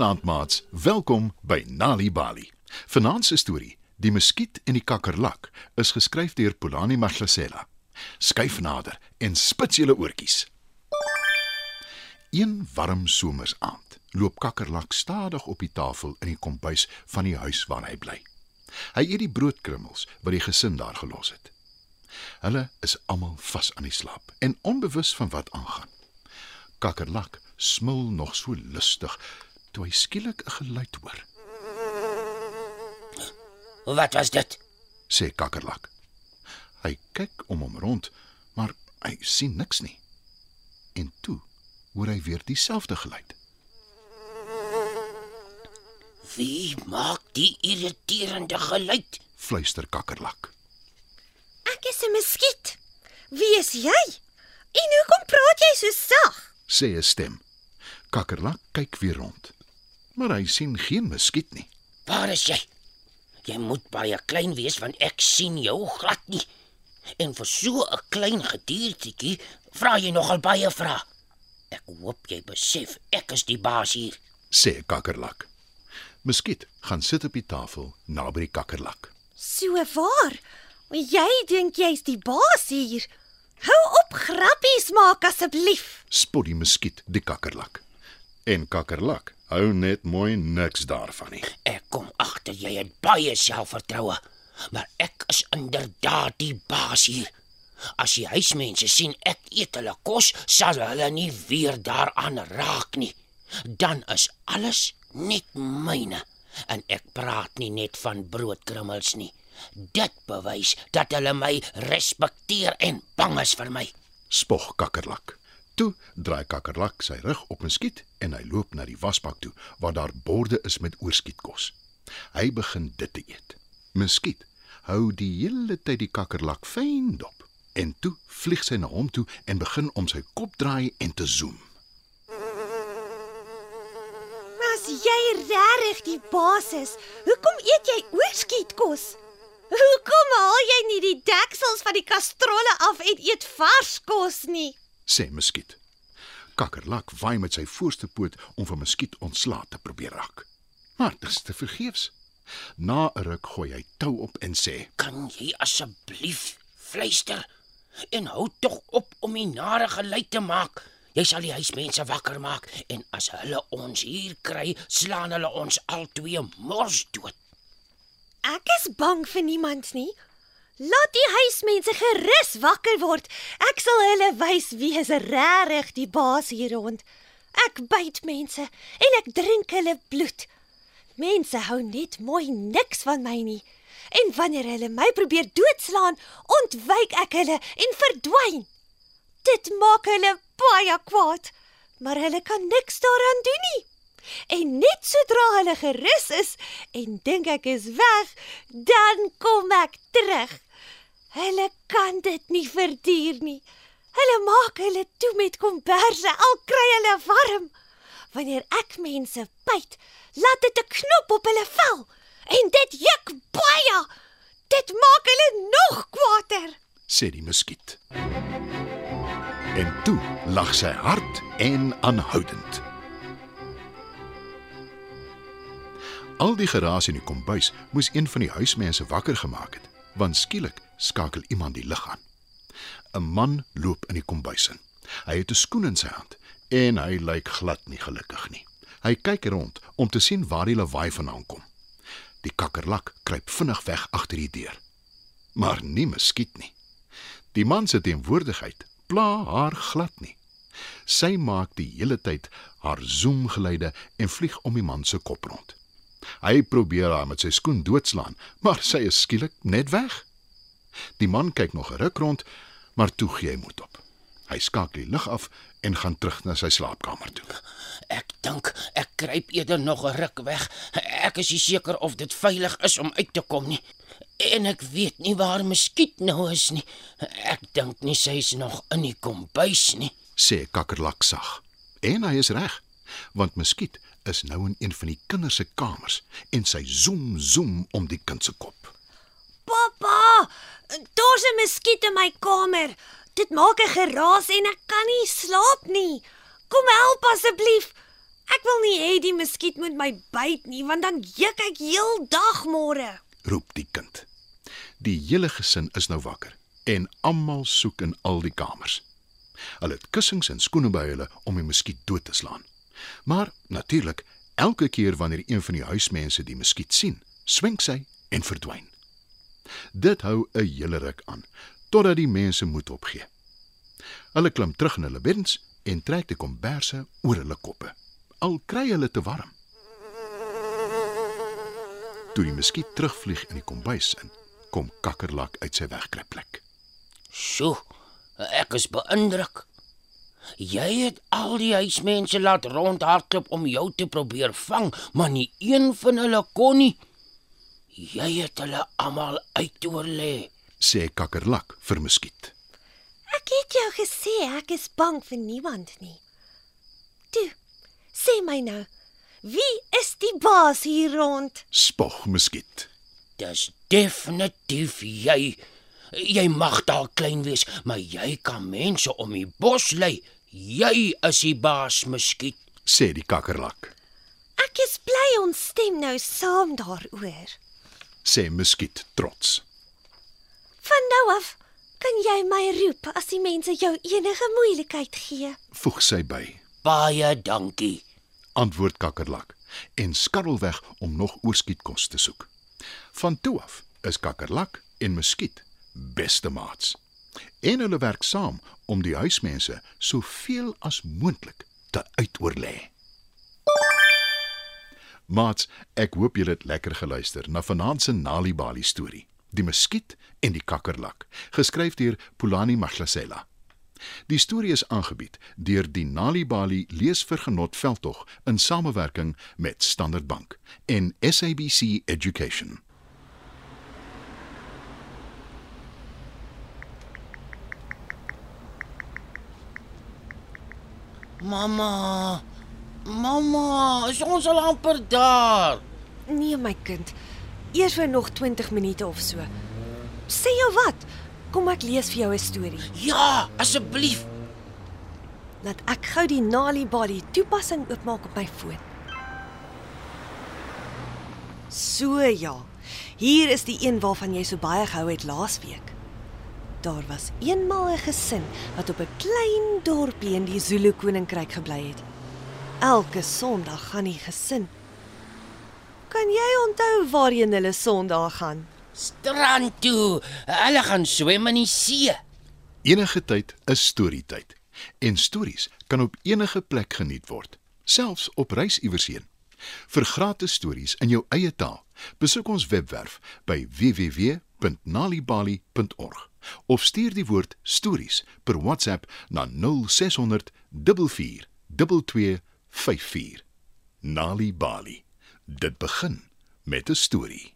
Goeienaand maats, welkom by Nali Bali. Vanaand se storie, Die Muskiet en die Kakkerlak, is geskryf deur Polani Maglasela. Skyf nader en spits julle oortjies. Een warm somersaand loop Kakkerlak stadig op die tafel in die kombuis van die huis waar hy bly. Hy eet die broodkrummels wat die gesin daar gelos het. Hulle is almal vas aan die slaap en onbewus van wat aangaan. Kakkerlak smil nog so lustig toe hy skielik 'n geluid hoor. Wat was dit? sê Kakkerlak. Hy kyk om hom rond, maar hy sien niks nie. En toe hoor hy weer dieselfde geluid. Wie maak die irriterende geluid? Fluister Kakkerlak. Ek is 'n muskiet. Wie is jy? En hoekom praat jy so sag? sê 'n stem. Kakkerlak kyk weer rond, maar hy sien geen muskiet nie. Waar is jy? Jy moet baie klein wees want ek sien jou glad nie. En vir so 'n klein gediertjie vra jy nogal baie vrae. Ek hoop jy besef ek is die baas hier. sê Kakkerlak. Muskiet gaan sit op die tafel naby die Kakkerlak. So waar. Jy dink jy's die baas hier. Hou op grappies maak asseblief. Spot die muskiet die Kakkerlak. En Kakkerlak hou net mooi niks daarvan nie. Ek kom agter jy het baie selfvertroue, maar ek is inderdaad die baas hier. As die huismense sien ek eet hulle kos, sal hulle nie weer daaraan raak nie. Dan is alles net myne en ek praat nie net van broodkrummels nie. Dit bewys dat hulle my respekteer en bang is vir my. Spog Kakkerlak. Toe draai Kakkerlak sy rug op Muskiet en hy loop na die wasbak toe waar daar borde is met oorskietkos. Hy begin dit te eet. Muskiet hou die hele tyd die Kakkerlak fyn dop. En toe vlieg sy na hom toe en begin om sy kop draai en te zoem. As jy regtig die baas is, hoekom eet jy oorskietkos? Hoekom haal jy nie die deksels van die kastrolle af en eet vars kos nie? Sê Muskiet. Kakkerlak waai met sy voorste poot om vir Muskiet ontslae te probeer raak. Maar dit is te vergeefs. Na 'n ruk gooi hy tou op en sê: Kan jy asseblief fluister en hou tog op om die nare geluid te maak? Jy sal die huismense wakker maak en as hulle ons hier kry, slaan hulle ons albei mors dood. Ek is bang vir niemand nie. Laat die huismense gerus wakker word. Ek sal hulle wys wie is regtig die baas hier rond. Ek byt mense en ek drink hulle bloed. Mense hou net mooi niks van my nie. En wanneer hulle my probeer doodslaan, ontwyk ek hulle en verdwyn. Dit maak hulle baie kwaad, maar hulle kan niks daaraan doen nie. En net sodra hulle gerus is en dink ek is weg, dan kom ek terug. Hulle kan dit nie verduur nie. Hulle maak hulle toe met komberse, al kry hulle warm. Wanneer ek mense byt, laat dit 'n knop op hulle vel en dit juk baie. Dit maak hulle nog kwaader. sê die muskiet. En toe lag sy hard en aanhoudend. Al die geraas in die kombuis moes een van die huismense wakker gemaak het, want skielik skakel iemand die lig aan. 'n Man loop in die kombuis in. Hy het 'n skoen in sy hand en hy lyk glad nie gelukkig nie. Hy kyk rond om te sien waar die lawaai vandaan kom. Die kakkerlak kruip vinnig weg agter die deur. Maar nie muskiet nie. Die man se teenwoordigheid pla haar glad nie. Sy maak die hele tyd haar zoomgeluide en vlieg om die man se kop rond. Hy probeer haar met sy skoen doodslaan, maar sy is skielik net weg. Die man kyk nog 'n ruk rond, maar toe gee hy moed op. Hy skakel die lig af en gaan terug na sy slaapkamer toe. Ek dink ek kruip eerder nog 'n ruk weg. Ek is nie seker of dit veilig is om uit te kom nie. En ek weet nie waar Muskiet nou is nie. Ek dink nie sy is nog in die kombuis nie. sê Kakkerlak sag. En hy is reg, want Muskiet is nou in een van die kinders se kamers en sy zoom zoom om die kind se kop. Pappa, daar's 'n muskiet in my kamer. Dit maak 'n geraas en ek kan nie slaap nie. Kom help asseblief. Ek wil nie hê die muskiet moet my byt nie, want dan juk ek heeldag môre. roep die kind. Die hele gesin is nou wakker en almal soek in al die kamers. Hulle het kussings en skoene by hulle om die muskiet dood te slaan. Maar natuurlik, elke keer wanneer een van die huismense die muskiet sien, swenk sy en verdwyn. Dit hou 'n hele ruk aan totdat die mense moed opgee. Hulle klim terug in hulle beddens en trek die komberse oor hulle koppe. Al kry hulle te warm. Toe die muskiet terugvlieg in die kombuis in, kom kakkerlak uit sy wegkruipplek. Sjoe, ek is beïndruk. Jy het al die huismense laat rondhardloop om jou te probeer vang, maar nie een van hulle kon nie. Jy het hulle almal uitoorlê. sê kakkerlak vir muskiet. Ek het jou gesê ek is bang vir niemand nie. Toe, sê my nou, wie is die baas hier rond? Spog muskiet. Dis definitief jy. Jy mag dalk klein wees, maar jy kan mense om die bos lei. Jy is die baas, muskiet. sê die kakkerlak. Ek is bly ons stem nou saam daaroor. Sê muskiet trots. Van nou af kan jy my roep as die mense jou enige moeilikheid gee. Voeg sy by. Baie dankie. Antwoord kakkerlak en skarrel weg om nog oorskietkos te soek. Van toe af is kakkerlak en muskiet beste maats. En hulle werk saam om die huismense soveel as moontlik te uitoorlê. Maats, ek hoop julle het lekker geluister na vanaand se Nali Bali storie, Die muskiet en die kakkerlak, geskryf deur Pulani Maglasela. Die storie is aangebied deur die Nali Bali Leesvergenot veldtog in samewerking met Standard Bank en SABC Education. Mamma. Mamma, is ons al amper daar? Nee my kind. Eers vir nog 20 minute of so. Sê jou wat? Kom ek lees vir jou 'n storie. Ja, asseblief. Laat ek gou die Nali Bali toepassing oopmaak op my foon. So ja. Hier is die een waarvan jy so baie gehou het laasweek. Daar was eenmal 'n gesin wat op 'n klein dorpie in die Zulu koninkryk gebly het. Elke Sondag gaan die gesin. Kan jy onthou waarheen hulle Sondag gaan? Strand toe. Hulle gaan swem in die see. Enige tyd is storietyd en stories kan op enige plek geniet word, selfs op reis iewersheen. Vir gratis stories in jou eie taal, besoek ons webwerf by www.nalibali.org of stuur die woord stories per WhatsApp na 0600 44 2254. Nali Bali. Dit begin met 'n storie.